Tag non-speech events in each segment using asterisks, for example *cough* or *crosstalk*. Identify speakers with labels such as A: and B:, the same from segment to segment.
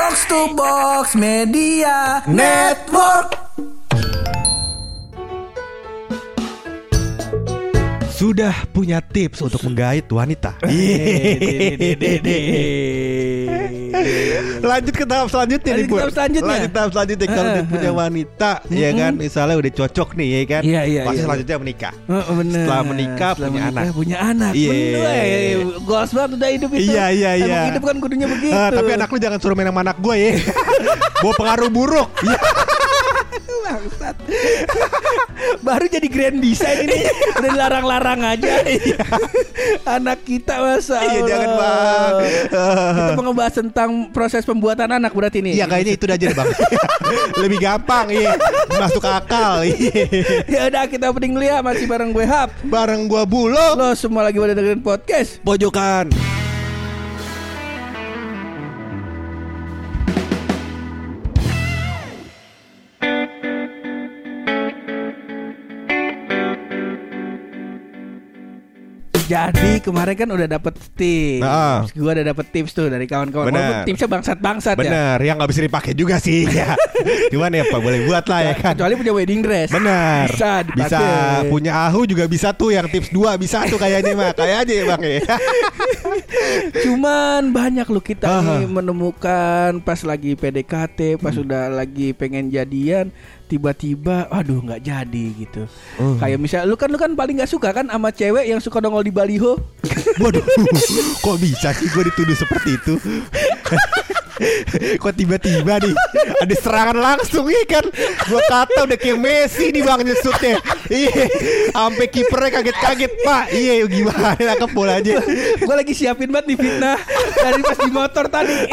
A: Box to Box Media Network.
B: Sudah punya tips untuk menggait wanita. Lanjut ke tahap selanjutnya
C: Lanjut
B: nih, Bu.
C: tahap selanjutnya.
B: Lanjut tahap selanjutnya kalau dia punya wanita, ya kan, misalnya udah cocok nih, ya kan.
C: Iya, iya,
B: Pasti
C: iya.
B: selanjutnya menikah.
C: Oh, bener.
B: Setelah menikah,
C: Setelah
B: punya
C: menikah,
B: anak.
C: punya anak.
B: Iya.
C: Eh, goals banget udah hidup itu.
B: Iya, iya, iya.
C: Emang hidup kan kudunya begitu.
B: Ah, tapi anak lu jangan suruh main sama anak gue ya. *laughs* Bawa pengaruh buruk. Iya. *laughs*
C: Bangsat. *laughs* Baru jadi grand design ini udah dilarang-larang aja. *laughs* anak kita masa
B: Iya, jangan, Bang. *laughs*
C: Kita mau ngebahas tentang proses pembuatan anak berarti nih.
B: Iya kayaknya itu aja deh bang Lebih gampang iya Masuk akal iya
C: Ya udah kita opening dulu ya masih bareng gue Hap.
B: Bareng gua bulog
C: Lo semua lagi pada dengerin podcast.
B: Pojokan
C: Jadi kemarin kan udah dapet tips.
B: Nah.
C: Gue udah dapet tips tuh dari kawan-kawan. Walaupun tipsnya bangsat-bangsat ya.
B: Bener Yang gak bisa dipakai juga sih ya. *laughs* Cuman ya Pak boleh buat lah ya kan
C: Kecuali punya wedding dress.
B: Bener
C: Bisa dipakai.
B: Bisa Punya Ahu juga bisa tuh Yang tips 2 bisa tuh kayaknya mah Kayak aja ya bang ya *laughs*
C: Cuman banyak loh kita
B: Aha.
C: nih menemukan pas lagi PDKT, pas
B: Hmm.
C: udah lagi pengen jadian, tiba-tiba, aduh nggak jadi gitu.
B: Oh.
C: Kayak misal, lu kan lu kan paling nggak suka kan sama cewek yang suka nongol di baliho. *laughs*
B: Waduh Kok bisa sih gue dituduh seperti itu *laughs* Kok tiba-tiba nih Ada serangan langsung ya kan Gue kata udah kayak Messi nih bang nyesutnya Iya Sampai kipernya kaget-kaget Pak Iya gimana nangkep bola aja
C: Gue lagi siapin banget nih fitnah dari pas di motor tadi. *laughs*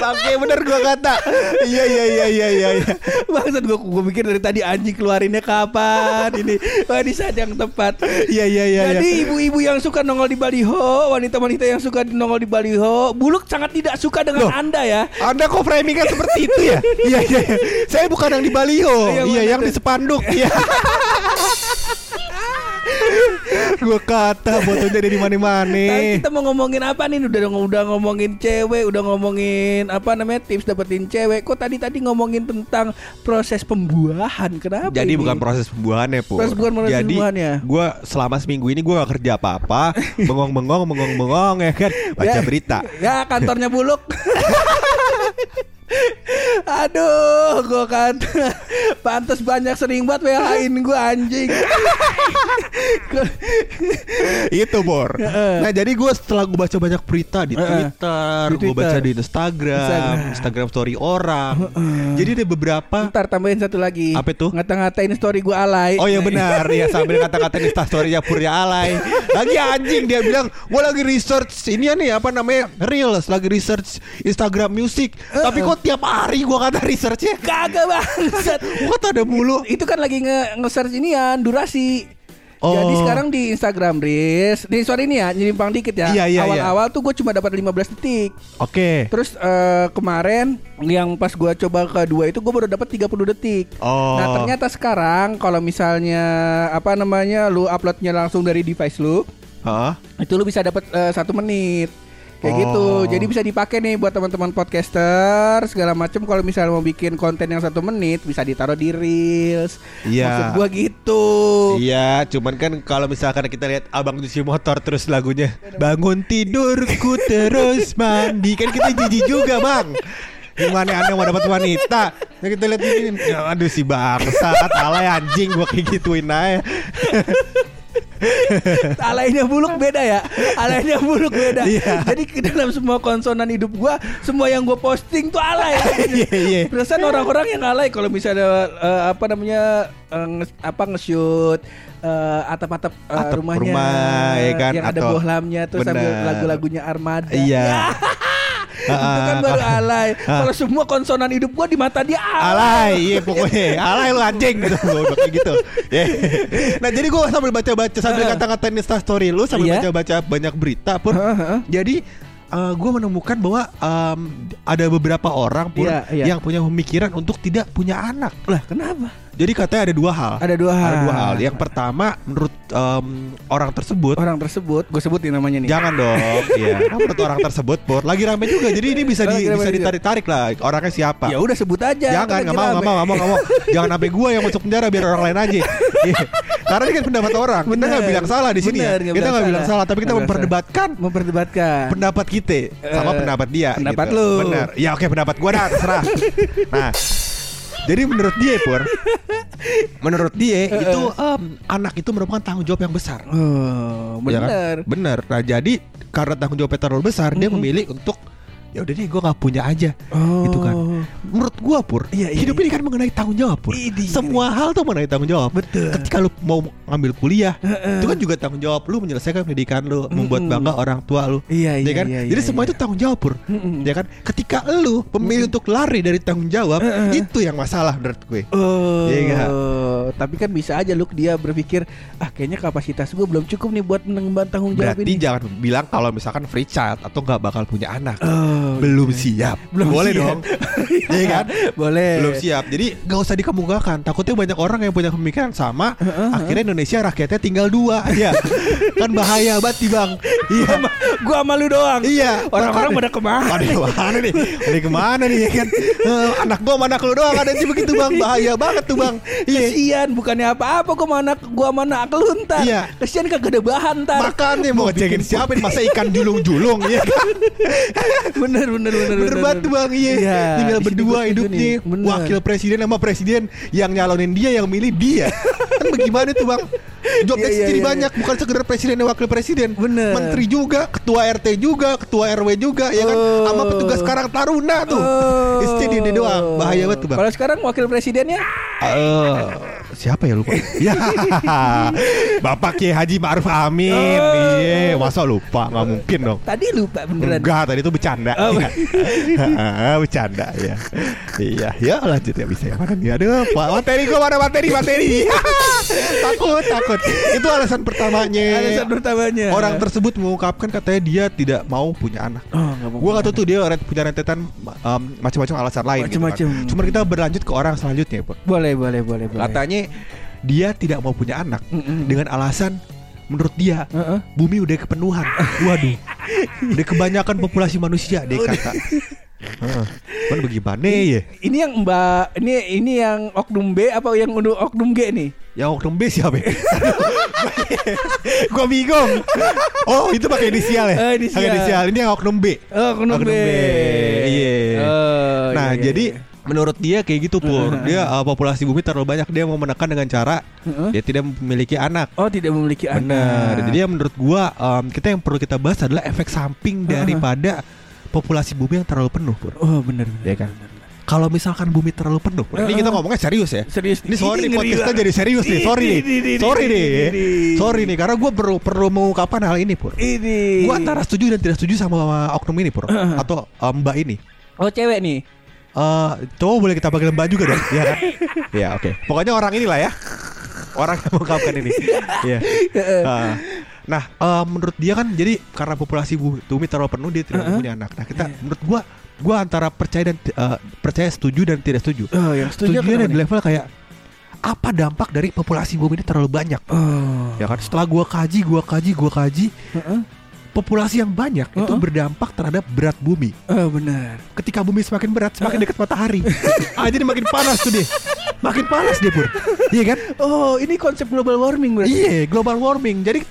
B: Pakai bener gue kata Iya iya iya iya iya iya.
C: Bangsat gue gue pikir dari tadi anjing keluarinnya kapan ini. Wah di saat yang tepat.
B: Iya iya iya iya.
C: Jadi ibu-ibu yang suka nongol di baliho, wanita-wanita yang suka nongol di baliho, Buluk sangat tidak suka dengan
B: Loh.
C: Anda ya.
B: Anda kok framingnya seperti itu ya? Iya iya. iya. Saya bukan yang di baliho.
C: Iya,
B: Iya yang di spanduk. Iya. *laughs* gue kata fotonya ada di mana-mana.
C: Kita mau ngomongin apa nih? Udah udah ngomongin cewek, udah ngomongin apa namanya tips dapetin cewek. Kok tadi tadi ngomongin tentang proses pembuahan? Kenapa?
B: Jadi
C: ini?
B: bukan proses pembuahannya pur.
C: Proses bukan proses
B: Jadi
C: pembuahannya.
B: gue selama seminggu ini gue gak kerja apa-apa, bengong-bengong, bengong-bengong ya kan, baca
C: Ya.
B: berita.
C: Ya kantornya buluk. *laughs* Aduh, gua kan *laughs* pantas banyak sering banget WH-in gua anjing. *laughs*
B: Itu bor. Nah jadi gue setelah gue baca banyak berita di. Twitter,
C: Di
B: gue baca
C: Twitter.
B: di Instagram,
C: Instagram.
B: Instagram, story orang. Jadi ada beberapa.
C: Ntar tambahin satu lagi.
B: Apa itu?
C: Ngata-ngatain story gua alay.
B: Oh *laughs* ya benar ya sambil kata-kata di storynya Purya Alay Lagi anjing dia bilang Gue lagi research Ini nih apa namanya Reels Lagi research Instagram music Tapi kok tiap hari gue kata researchnya
C: Kagak bangsat.
B: Gue kata ada mulu
C: Itu kan lagi nge- nge-search inian durasi.
B: Oh.
C: Jadi sekarang di Instagram Reels, nih sorry nih ya, nyimpang dikit ya.
B: Iya, iya,
C: Awal-awal tuh gue cuma dapat 15 detik.
B: Oke
C: Terus eh, kemarin yang pas gua coba kedua itu gue baru dapat 30 detik.
B: Oh.
C: Nah ternyata sekarang kalau misalnya apa namanya lu uploadnya langsung dari device lu,
B: Hah?
C: itu lu bisa dapat eh, satu menit. Kayak
B: Oh.
C: gitu. Jadi bisa dipakai nih buat teman-teman podcaster segala macam kalau misalnya mau bikin konten yang satu menit bisa ditaruh di reels.
B: Iya.
C: Maksud gua gitu.
B: Iya, cuman kan kalau misalkan kita lihat abang cuci motor terus lagunya bangun tidurku terus mandi kan kita jijik juga bang. Gimana anda mau dapat wanita? Nah, kita lihat ini, ya, aduh si bangsa, alay anjing gua kayak gituin aja. *laughs*
C: Alaynya buluk beda ya. Alaynya buluk beda.
B: Iya.
C: Jadi ke dalam semua konsonan hidup gua, semua yang gua posting tuh alay. *laughs*
B: Iya, iya.
C: Perasaan orang-orang yang alay kalau misalnya eh, apa namanya nge- apa nge-shoot eh, atap-atap
B: Atap
C: rumahnya
B: rumah, ya kan?
C: yang ada
B: Atau-
C: bohlamnya terus sambil lagu-lagunya Armada.
B: Iya.
C: Ya, *laughs* itu kan baru alay.
B: Ah.
C: Kalau semua konsonan hidup gua di mata dia alay.
B: Alay, iya pokoknya alay lu anjing gitu, kayak gitu. Ya. Nah jadi gua sambil baca-baca sambil kata-katain Insta story lu sambil
C: Iya.
B: baca-baca banyak berita pun.
C: Heeh, heeh.
B: Jadi gue menemukan bahwa em, ada beberapa orang pur
C: Iya, iya.
B: yang punya pemikiran untuk tidak punya anak.
C: Lah, kenapa?
B: Jadi katanya ada dua hal.
C: Ada dua hal.
B: Ada dua hal. Yang pertama, menurut em, orang tersebut,
C: Orang tersebut, gue sebutin namanya nih.
B: jangan dong. *laughs* Iya. Menurut orang tersebut, pur lagi rame juga. Jadi ini bisa di, bisa ditarik-tarik lah. Orangnya siapa?
C: Ya udah sebut aja.
B: Jangan,
C: Kan
B: nggak mau, nggak mau, nggak mau, nggak mau. *laughs* Jangan sampai gue yang masuk penjara biar orang lain aja. *laughs* Iya. Karena ini kan pendapat orang. Kita
C: Bener.
B: nggak bilang salah di sini ya.
C: Bener, nggak
B: Kita nggak bilang
C: salah.
B: tapi kita memperdebatkan
C: Memperdebatkan.
B: pendapat kita sama
C: Eh,
B: pendapat dia.
C: pendapat
B: gitu.
C: lu.
B: Benar. Ya oke pendapat gue dah terserah. nah, jadi menurut dia pur, *laughs* menurut dia itu em, anak itu merupakan tanggung jawab yang besar.
C: Oh,
B: Ya kan?
C: bener.
B: Bener. Nah jadi karena tanggung jawabnya terlalu besar, dia memilih untuk ya udah deh gue nggak punya aja.
C: Oh.
B: Gitu kan. Menurut gua pur,
C: Iya, iya,
B: hidup ini kan mengenai tanggung jawab pur.
C: Idih.
B: Semua hal tuh mengenai tanggung jawab.
C: Betul.
B: Ketika lu mau ngambil kuliah,
C: Heeh.
B: itu kan juga tanggung jawab lu menyelesaikan pendidikan lu, membuat
C: Mm-mm.
B: bangga orang tua lu.
C: Iya,
B: Ya
C: iya,
B: kan?
C: iya,
B: Jadi
C: iya,
B: semua
C: iya.
B: itu tanggung jawab pur.
C: Mm-mm.
B: Ya kan? Ketika lu memilih untuk lari dari tanggung jawab,
C: Heeh.
B: itu yang masalah menurut gue.
C: Oh,
B: Iya
C: tapi kan bisa aja lu dia berpikir ah kayaknya kapasitas gue belum cukup nih buat mengemban tanggung jawab
B: Berarti
C: ini.
B: jangan bilang kalau misalkan free child atau nggak bakal punya anak.
C: Oh,
B: Belum siap.
C: Belum
B: Boleh
C: siap.
B: dong. *laughs* Iya kan?
C: Boleh.
B: Belum siap. Jadi gak usah dikemukakan. Takutnya banyak orang yang punya pemikiran sama. Akhirnya Indonesia rakyatnya tinggal dua. Iya. *laughs* kan bahaya banget nih bang. Iya.
C: Gua sama lu doang.
B: Iya.
C: Orang-orang pada ke mana?
B: Pada ke mana nih? Pada ke mana nih ya kan? Eh, anak gua sama anak lu doang ada sih begitu bang. Bahaya banget tuh bang. Iya.
C: Kesian bukannya apa-apa gua mana gua mana lu ntar.
B: Iya.
C: Kesian kagak ada bahan ntar.
B: Makan nih mau ngecekin siapa masa ikan julung-julung ya kan? *laughs*
C: bener bener bener
B: tuh bang iya. Tinggal
C: di sini
B: berdua hidupnya
C: nih. Bener.
B: Wakil presiden sama presiden Yang nyalonin dia Yang milih dia *laughs* Kan bagaimana tuh bang Jobnya
C: Iya, iya,
B: jadi
C: iya,
B: banyak Bukan sekedar presiden dan wakil presiden
C: Bener.
B: Menteri juga Ketua RT juga Ketua RW juga Ya kan
C: Oh.
B: Sama petugas Karang Taruna tuh
C: Oh.
B: Itu dia, doang Bahaya banget tuh bang
C: Kalau sekarang wakil presidennya
B: Eh, Siapa ya lupa? *laughs* Ya. Bapak Kiai Haji Ma'ruf Amin.
C: Oh.
B: Iya Masa lupa? Gak mungkin dong.
C: Tadi lupa beneran.
B: Enggak tadi itu bercanda.
C: Oh,
B: Iya. Bercanda ya Iya Ya lanjut ya bisa ya. Mana nih? Aduh Pak materi gua mana materi materi *laughs* Takut takut Itu alasan pertamanya
C: Alasan pertamanya.
B: Orang tersebut mengungkapkan katanya dia tidak mau punya anak
C: Oh, nggak mau
B: Gua gak
C: punya
B: tahu tuh dia punya rentetan um, macam-macam alasan lain gitu
C: Macam-macam.
B: kan. Cuman kita berlanjut ke orang selanjutnya Pur.
C: Boleh, boleh, boleh, boleh.
B: Katanya dia tidak mau punya anak
C: Mm-mm.
B: dengan alasan menurut dia
C: Heeh.
B: bumi udah kepenuhan. Waduh. Udah kebanyakan populasi manusia dia kata. Heeh. Cuman bagaimana ya?
C: Ini yang Mbak, ini ini yang oknum B apa yang oknum G nih?
B: Yang oknum B siapa? ya? *laughs* Gua bingung. Oh, itu pakai inisial ya?
C: Oh, inisial.
B: Pakai inisial. Ini yang oknum B.
C: Oh, oknum, B.
B: Iya.
C: Oh,
B: nah,
C: iya, iya,
B: jadi
C: iya.
B: menurut dia kayak gitu pur. *laughs* Dia uh, populasi bumi terlalu banyak. Dia mau menekan dengan cara
C: Heeh.
B: dia tidak memiliki anak.
C: Oh, tidak memiliki
B: Benar.
C: anak.
B: Jadi ya menurut gua um, kita yang perlu kita bahas adalah efek samping daripada populasi bumi yang terlalu penuh, Pur.
C: Oh, benar.
B: Iya kan? Kalau misalkan bumi terlalu penuh, Pur. Ini kita ngomongnya serius ya.
C: Serius.
B: Ini sorry podcastnya
C: banget.
B: jadi serius nih. Sorry nih.
C: Ini, ini,
B: Sorry
C: ini,
B: nih.
C: ini.
B: Sorry nih karena gua perlu perlu mengungkapkan hal ini, Pur.
C: Ini.
B: Gua antara setuju dan tidak setuju sama oknum ini, Pur. Atau um, Mbak ini.
C: Oh, cewek nih.
B: Eh, cowok boleh kita panggil Mbak juga dong, *laughs* ya kan? Ya, oke. Pokoknya orang inilah ya. Orang yang mengungkapkan ini. Iya. *laughs* Ah. Nah, eh, menurut dia kan jadi karena populasi bu- bumi terlalu penuh dia tidak
C: Heeh.
B: punya anak. Nah, kita menurut gua gua antara percaya dan eh, percaya setuju dan tidak setuju.
C: Oh, yang setuju kenapa
B: di level kayak apa dampak dari populasi bumi ini terlalu banyak?
C: Oh.
B: Ya kan setelah gua kaji, gua kaji, gua kaji,
C: Heeh.
B: populasi yang banyak itu
C: Heeh.
B: berdampak terhadap berat bumi.
C: Oh, benar.
B: ketika bumi semakin berat semakin dekat matahari *laughs* ah jadi makin panas tuh dia makin panas dia pur iya kan
C: Oh, ini konsep global warming berarti.
B: iya global warming jadi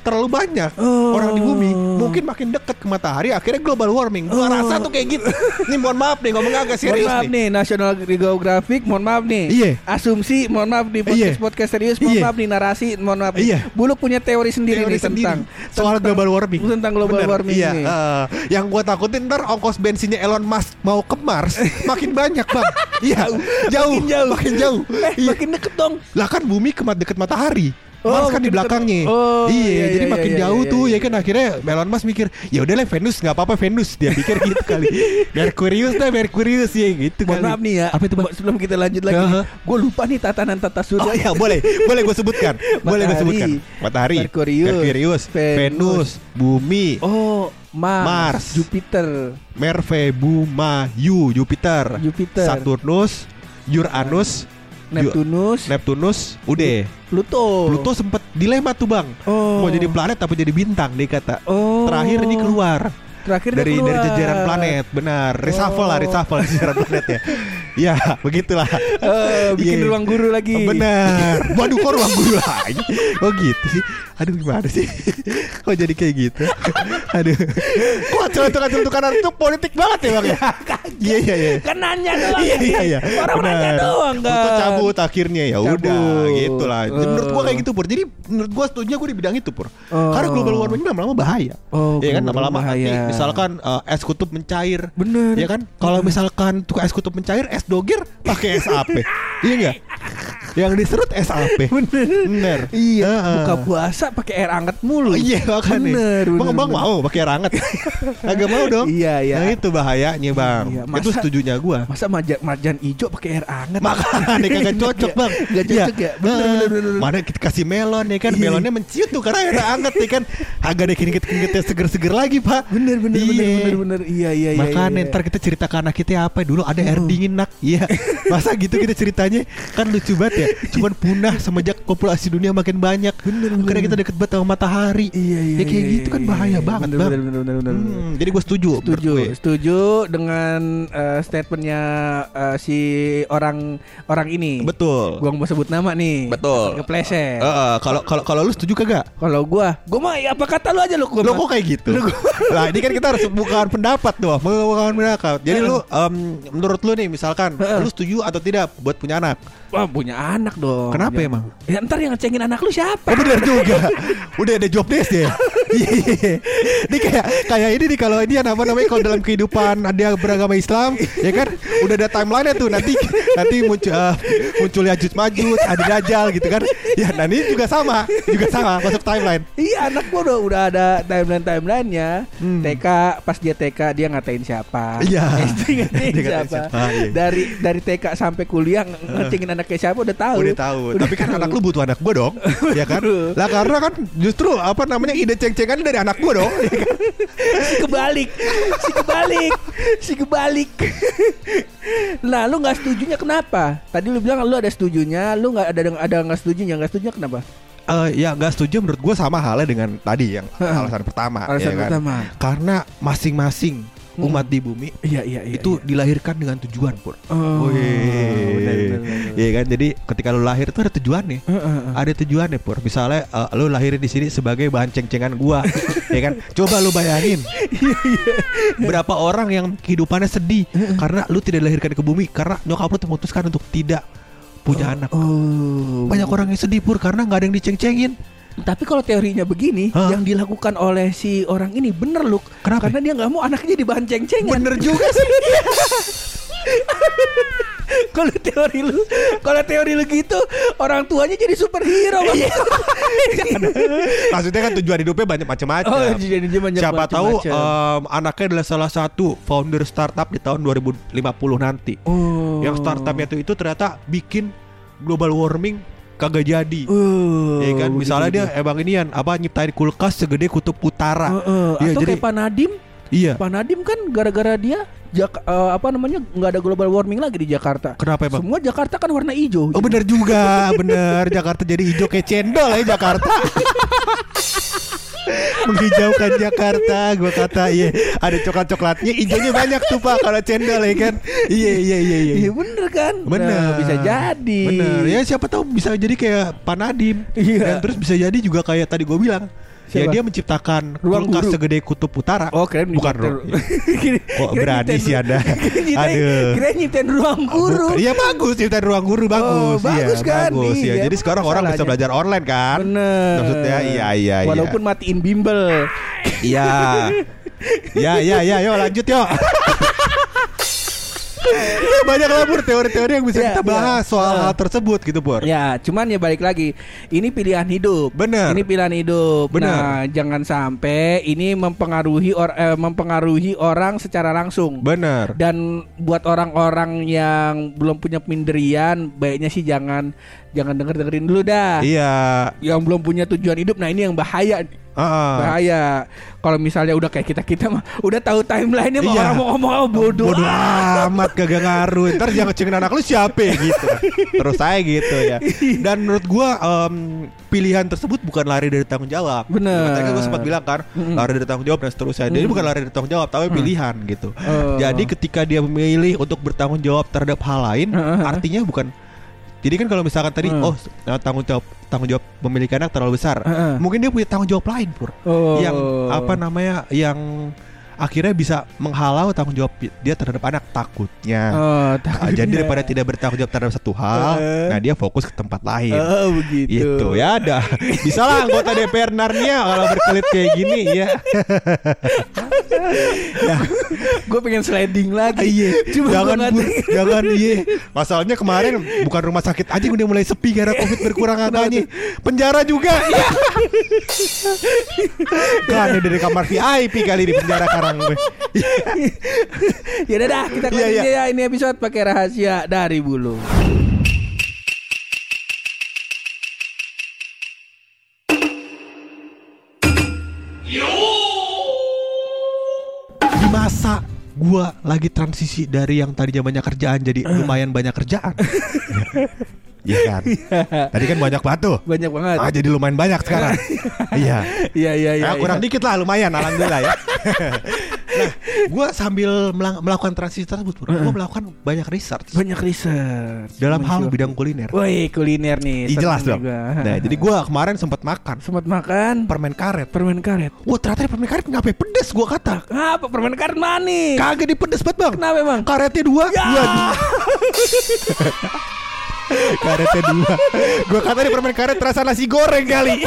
B: terlalu banyak
C: Oh.
B: orang di bumi mungkin makin dekat ke matahari akhirnya global warming gua
C: Oh.
B: rasa tuh kayak gitu nih mohon maaf nih ngomong agak
C: Mohon
B: serius
C: maaf
B: nih
C: nih National Geographic Mohon maaf nih
B: Iya.
C: Asumsi Mohon maaf di podcast
B: Iya.
C: podcast serius Mohon
B: Iya.
C: maaf nih narasi Mohon maaf nih.
B: Iya.
C: Buluk punya teori sendiri
B: Teori
C: nih
B: sendiri
C: tentang
B: soal
C: tentang-
B: global warming
C: Tentang global
B: Bener,
C: warming
B: iya, eh, yang gua takutin ntar ongkos bensinnya Elon Musk mau ke Mars *laughs* makin banyak bang iya jauh
C: Makin jauh.
B: makin jauh
C: Eh
B: Iya.
C: makin deket dong
B: lah kan bumi ke dekat matahari
C: Oh,
B: Mars kan di belakangnya.
C: Oh,
B: iya,
C: iya,
B: jadi
C: iya,
B: makin
C: iya,
B: jauh
C: iya,
B: tuh
C: iya.
B: ya kan? Akhirnya Elon Musk mikir, ya udahlah Venus nggak apa-apa Venus. Dia pikir gitu kali. *laughs* Merkurius dah Merkurius ya gitu
C: Mohon
B: kali.
C: maaf nih ya
B: Apa itu bang?
C: Sebelum kita lanjut lagi
B: Aha.
C: Gue lupa nih tatanan tata surya.
B: Oh ya boleh, boleh gue sebutkan, *laughs* boleh gue sebutkan. Matahari,
C: Merkurius,
B: Merkurius,
C: Venus,
B: Venus, Bumi,
C: Oh Mars,
B: Mars.
C: Jupiter,
B: Merve, Buma, Yu, Jupiter,
C: Jupiter,
B: Saturnus, Uranus,
C: Neptunus,
B: Neptunus, udah.
C: Pluto.
B: Pluto sempet dilema tuh bang.
C: Oh.
B: Mau jadi planet apa jadi bintang dia kata.
C: Oh.
B: Terakhir ini keluar
C: Terakhir
B: dari
C: keluar.
B: dari jajaran planet, benar. Reshuffle lah,
C: Oh.
B: reshuffle *laughs* jajaran planet ya. Ya, begitulah. *laughs*
C: Eh, bikin
B: Iya.
C: ruang guru lagi.
B: Benar. *laughs* Waduh kok ruang guru lagi. Oh gitu sih. Aduh gimana sih? *laughs* Kok jadi kayak gitu? Aduh. Kok celutukan-celutukan itu politik banget ya bang ya? Iya iya iya.
C: Kan nanya doang.
B: Iya iya iya.
C: Orang nanya doang kan.
B: Itu cabut akhirnya ya udah gitu lah.
C: Eh.
B: Menurut gua kayak gitu pur. Jadi menurut gua setuju gua di bidang itu pur.
C: Oh.
B: Karena global warming lama-lama bahaya.
C: Oh,
B: Iya kan lama-lama nanti misalkan eh, es kutub mencair.
C: Bener.
B: Ya kan? Kalau misalkan tuh es kutub mencair, es doger pakai es AP. iya enggak? Yang diserut es AP. *laughs*
C: Bener.
B: Bener.
C: Iya,
B: Heeh.
C: buka puasa pakai air anget mulu.
B: Oh, iya makanya.
C: Bener, bener,
B: Bang, bang
C: bener.
B: mau pakai air hangat. *laughs* Agak mau dong.
C: Iya, iya.
B: Nah itu bahayanya bang.
C: Iya,
B: Itu
C: masa-
B: setujunya gua.
C: Masa marjan, marjan hijau pakai air anget?
B: Makanya kagak cocok bang *laughs*
C: Gak cocok ya? Bener,
B: Nah,
C: bener, bener, bener.
B: Mana kita kasih melon ya kan
C: Iya.
B: Melonnya menciut tuh Karena airnya hangat ya kan Agak ada keringet-keringetnya seger-seger lagi pak
C: Bener, bener,
B: Iya.
C: bener, bener, bener. Iya, iya, iya.
B: Makanya
C: iya.
B: ntar kita cerita ke anak kita apa Dulu ada air dingin nak Iya Masa gitu kita ceritanya Kan lucu banget ya Cuman punah semenjak populasi dunia makin banyak
C: Bener, bener,
B: Karena kita deket banget sama matahari
C: Iya, iya.
B: Ya kayak
C: iya,
B: gitu kan
C: iya,
B: bahaya
C: iya.
B: banget
C: bener,
B: bang
C: Bener, bener, bener, bener, bener.
B: Hmm, Jadi gue setuju
C: Setuju,
B: gue.
C: setuju dengan eh, statementnya eh, si orang orang ini.
B: Betul
C: nggak mau sebut nama nih.
B: Betul.
C: Kepleset.
B: Kalau kalau kalau lu setuju kagak?
C: Kalau gua, gua mah ya apa kata lu aja lu gua. Mah.
B: kok kayak gitu? Nah ini kan kita harus bukan pendapat tuh Bukan pendapat Jadi lu em, Menurut lu nih misalkan. Lu setuju atau tidak Buat punya anak
C: Wah, punya anak dong.
B: Kenapa emang?
C: Ya ntar yang ngecengin anak lu siapa?
B: Oh benar juga *laughs* Udah ada job desk ya. Ini kayak Kayak ini nih Kalau ini yang apa namanya Kalau dalam kehidupan Dia beragama Islam Ya kan Udah ada timeline tuh Nanti Nanti muncul uh, Muncul Yajud Majud Ada Dajjal gitu kan Ya nah ini juga sama Juga sama Masuk timeline
C: Iya anak gua udah udah ada timeline timelinenya.
B: Hmm.
C: TK pas dia TK dia ngatain siapa?
B: Iya.
C: SD *laughs* ngatain
B: Dia
C: siapa?
B: siapa, iya.
C: Dari dari TK sampai kuliah nge- ngecengin anaknya siapa udah tahu.
B: Udah tahu. Tapi kan
C: tahu.
B: anak lu butuh anak gua dong. ya kan? Lah karena kan justru apa namanya ide ceng-cengan dari anak gua dong. ya kan?
C: si kebalik, si kebalik, si kebalik. nah, lu nggak setujunya kenapa? Tadi lu bilang lu ada setujunya, lu nggak ada ada nggak setujunya, nggak setujunya kenapa?
B: Eh, ya nggak setuju menurut gua sama halnya dengan tadi yang alasan pertama.
C: Alasan
B: ya kan?
C: pertama.
B: Karena masing-masing. Umat di bumi
C: Iya iya iya.
B: itu
C: iya.
B: dilahirkan dengan tujuan pur.
C: Oh, benar.
B: Iya kan? Jadi ketika lu lahir tuh ada tujuannya.
C: Heeh, heeh.
B: Ada tujuannya pur. Misalnya eh, lu lahir di sini sebagai bahan ceng-cengan gua, *laughs* ya kan? Coba lu bayangin. Berapa orang yang kehidupannya sedih karena lu tidak dilahirkan ke bumi karena nyokap lu memutuskan untuk tidak punya anak.
C: Oh,
B: Banyak orang yang sedih pur karena nggak ada yang diceng-cengin.
C: Tapi kalau teorinya begini,
B: Hah?
C: yang dilakukan oleh si orang ini bener loh.
B: Kenapa?
C: Karena dia nggak mau anaknya jadi bahan ceng-cengan.
B: Bener *laughs* juga sih. *laughs*
C: kalau teori lu, kalau teori lu gitu, orang tuanya jadi superhero.
B: Iya. *laughs* Maksudnya kan tujuan hidupnya banyak macam-macam.
C: Oh,
B: Siapa tahu
C: macam-macam.
B: em, anaknya adalah salah satu founder startup di tahun 2050 nanti.
C: oh.
B: Yang startupnya itu itu ternyata bikin global warming kagak jadi.
C: Oh,
B: Ya kan, misalnya dia emang inian apa nyiptain kulkas segede kutub utara.
C: Heeh,
B: Iya,
C: atau
B: jadi-
C: kayak Pak Nadim,
B: Iya.
C: Pak Nadim kan gara-gara dia Jak- eh, apa namanya nggak ada global warming lagi di Jakarta.
B: Kenapa emang?
C: Semua Jakarta kan warna hijau.
B: Oh bener juga, bener Jakarta jadi hijau kayak cendol ya Jakarta. *laughs* Menghijaukan Jakarta, gua kata iya ada coklat coklatnya, hijaunya banyak tuh pak kalau cendol ya kan. Iya iya iya iya.
C: Iya bener kan?
B: Bener
C: Nah, bisa jadi.
B: Bener Ya siapa tahu bisa jadi kayak Pak Nadim
C: Iya.
B: Dan terus bisa jadi juga kayak tadi gue bilang Ya
C: Siapa?
B: dia menciptakan
C: Ruang
B: kulkas
C: guru.
B: segede kutub utara
C: Oh keren
B: Bukan
C: nyiptain-
B: ruang *laughs* Kok berani sih Anda? *laughs* Aduh.
C: Kira nyiptain ruang guru.
B: Iya bagus Ciptaan ruang guru bagus
C: Oh, bagus
B: iya,
C: kan?
B: bagus, ya.
C: Iya,
B: Jadi sekarang orang bisa belajar online kan
C: Bener.
B: Maksudnya iya iya iya
C: Walaupun matiin bimbel.
B: Iya *laughs* Ya ya ya Yuk lanjut yuk Ya, *laughs* banyak lah Pur teori-teori yang bisa
C: Iya,
B: kita bahas
C: iya.
B: soal
C: Ah.
B: hal tersebut gitu Pur
C: Ya, cuman ya balik lagi. Ini pilihan hidup.
B: Bener.
C: Ini pilihan hidup.
B: Bener.
C: Nah, jangan sampai ini mempengaruhi or, eh, mempengaruhi orang secara langsung.
B: Bener
C: Dan buat orang-orang yang belum punya pendirian, baiknya sih jangan jangan denger dengerin dulu dah.
B: Iya
C: Yang belum punya tujuan hidup, nah ini yang bahaya.
B: Heeh.
C: Bahaya. Kalau misalnya udah kayak kita kita mah udah tahu timelinenya
B: Iya.
C: orang mau ngomong apa bodoh.
B: Bodoh amat kagak ngaruh Ntar yang ngecengin anak lu siapa ya, gitu Terus saya gitu ya Dan menurut gua em, Pilihan tersebut bukan lari dari tanggung jawab
C: Bener.
B: Tadi kan gue sempat bilang kan Lari dari tanggung jawab dan seterusnya Jadi bukan lari dari tanggung jawab Tapi pilihan gitu
C: Oh.
B: Jadi ketika dia memilih Untuk bertanggung jawab terhadap hal lain
C: Heeh.
B: Artinya bukan jadi kan kalau misalkan tadi
C: Hmm.
B: oh eh, tanggung jawab tanggung jawab memiliki anak terlalu besar,
C: Heeh.
B: mungkin dia punya tanggung jawab lain pur,
C: Oh.
B: yang apa namanya yang akhirnya bisa menghalau tanggung jawab dia terhadap anak takutnya.
C: Oh,
B: Ah,
C: takutnya.
B: jadi daripada tidak bertanggung jawab terhadap satu hal,
C: Eh.
B: nah dia fokus ke tempat lain.
C: Oh, begitu.
B: Itu ya ada. Bisa lah anggota DPR Narnia kalau berkelit kayak gini ya. *laughs*
C: Gue pengen sliding lagi.
B: Iya,
C: Cuma
B: jangan Bu, jangan iya. Masalahnya kemarin bukan rumah sakit aja udah mulai sepi karena covid berkurang angkanya. Penjara juga. Iya. kan dari kamar VIP kali di penjara karang gue.
C: ya udah dah kita aja ya ini episode pakai rahasia dari bulu.
B: Masa gua lagi transisi dari yang tadinya banyak kerjaan jadi lumayan banyak kerjaan. *laughs* Iya kan. Tadi kan banyak batu.
C: Banyak banget.
B: Ah jadi lumayan banyak sekarang. *laughs* Iya.
C: Iya iya iya.
B: Ya, kurang
C: iya.
B: dikit lah lumayan alhamdulillah ya. *laughs* nah, gue sambil melakukan transisi tersebut, gue melakukan banyak research
C: Banyak research.
B: dalam hal
C: Muncul.
B: bidang kuliner.
C: Woi kuliner nih.
B: Ih, jelas dong. Nah, jadi gue kemarin sempat makan
C: sempat makan
B: permen karet.
C: permen karet.
B: Wah ternyata permen karet ngapain pedes gue kata.
C: Apa permen karet manis?
B: Kagak dipedes banget bang.
C: Kenapa emang?
B: Karetnya dua,
C: Ya.
B: dua. *laughs* karetnya dua. Gue kata di permen karet terasa nasi goreng kali. *laughs*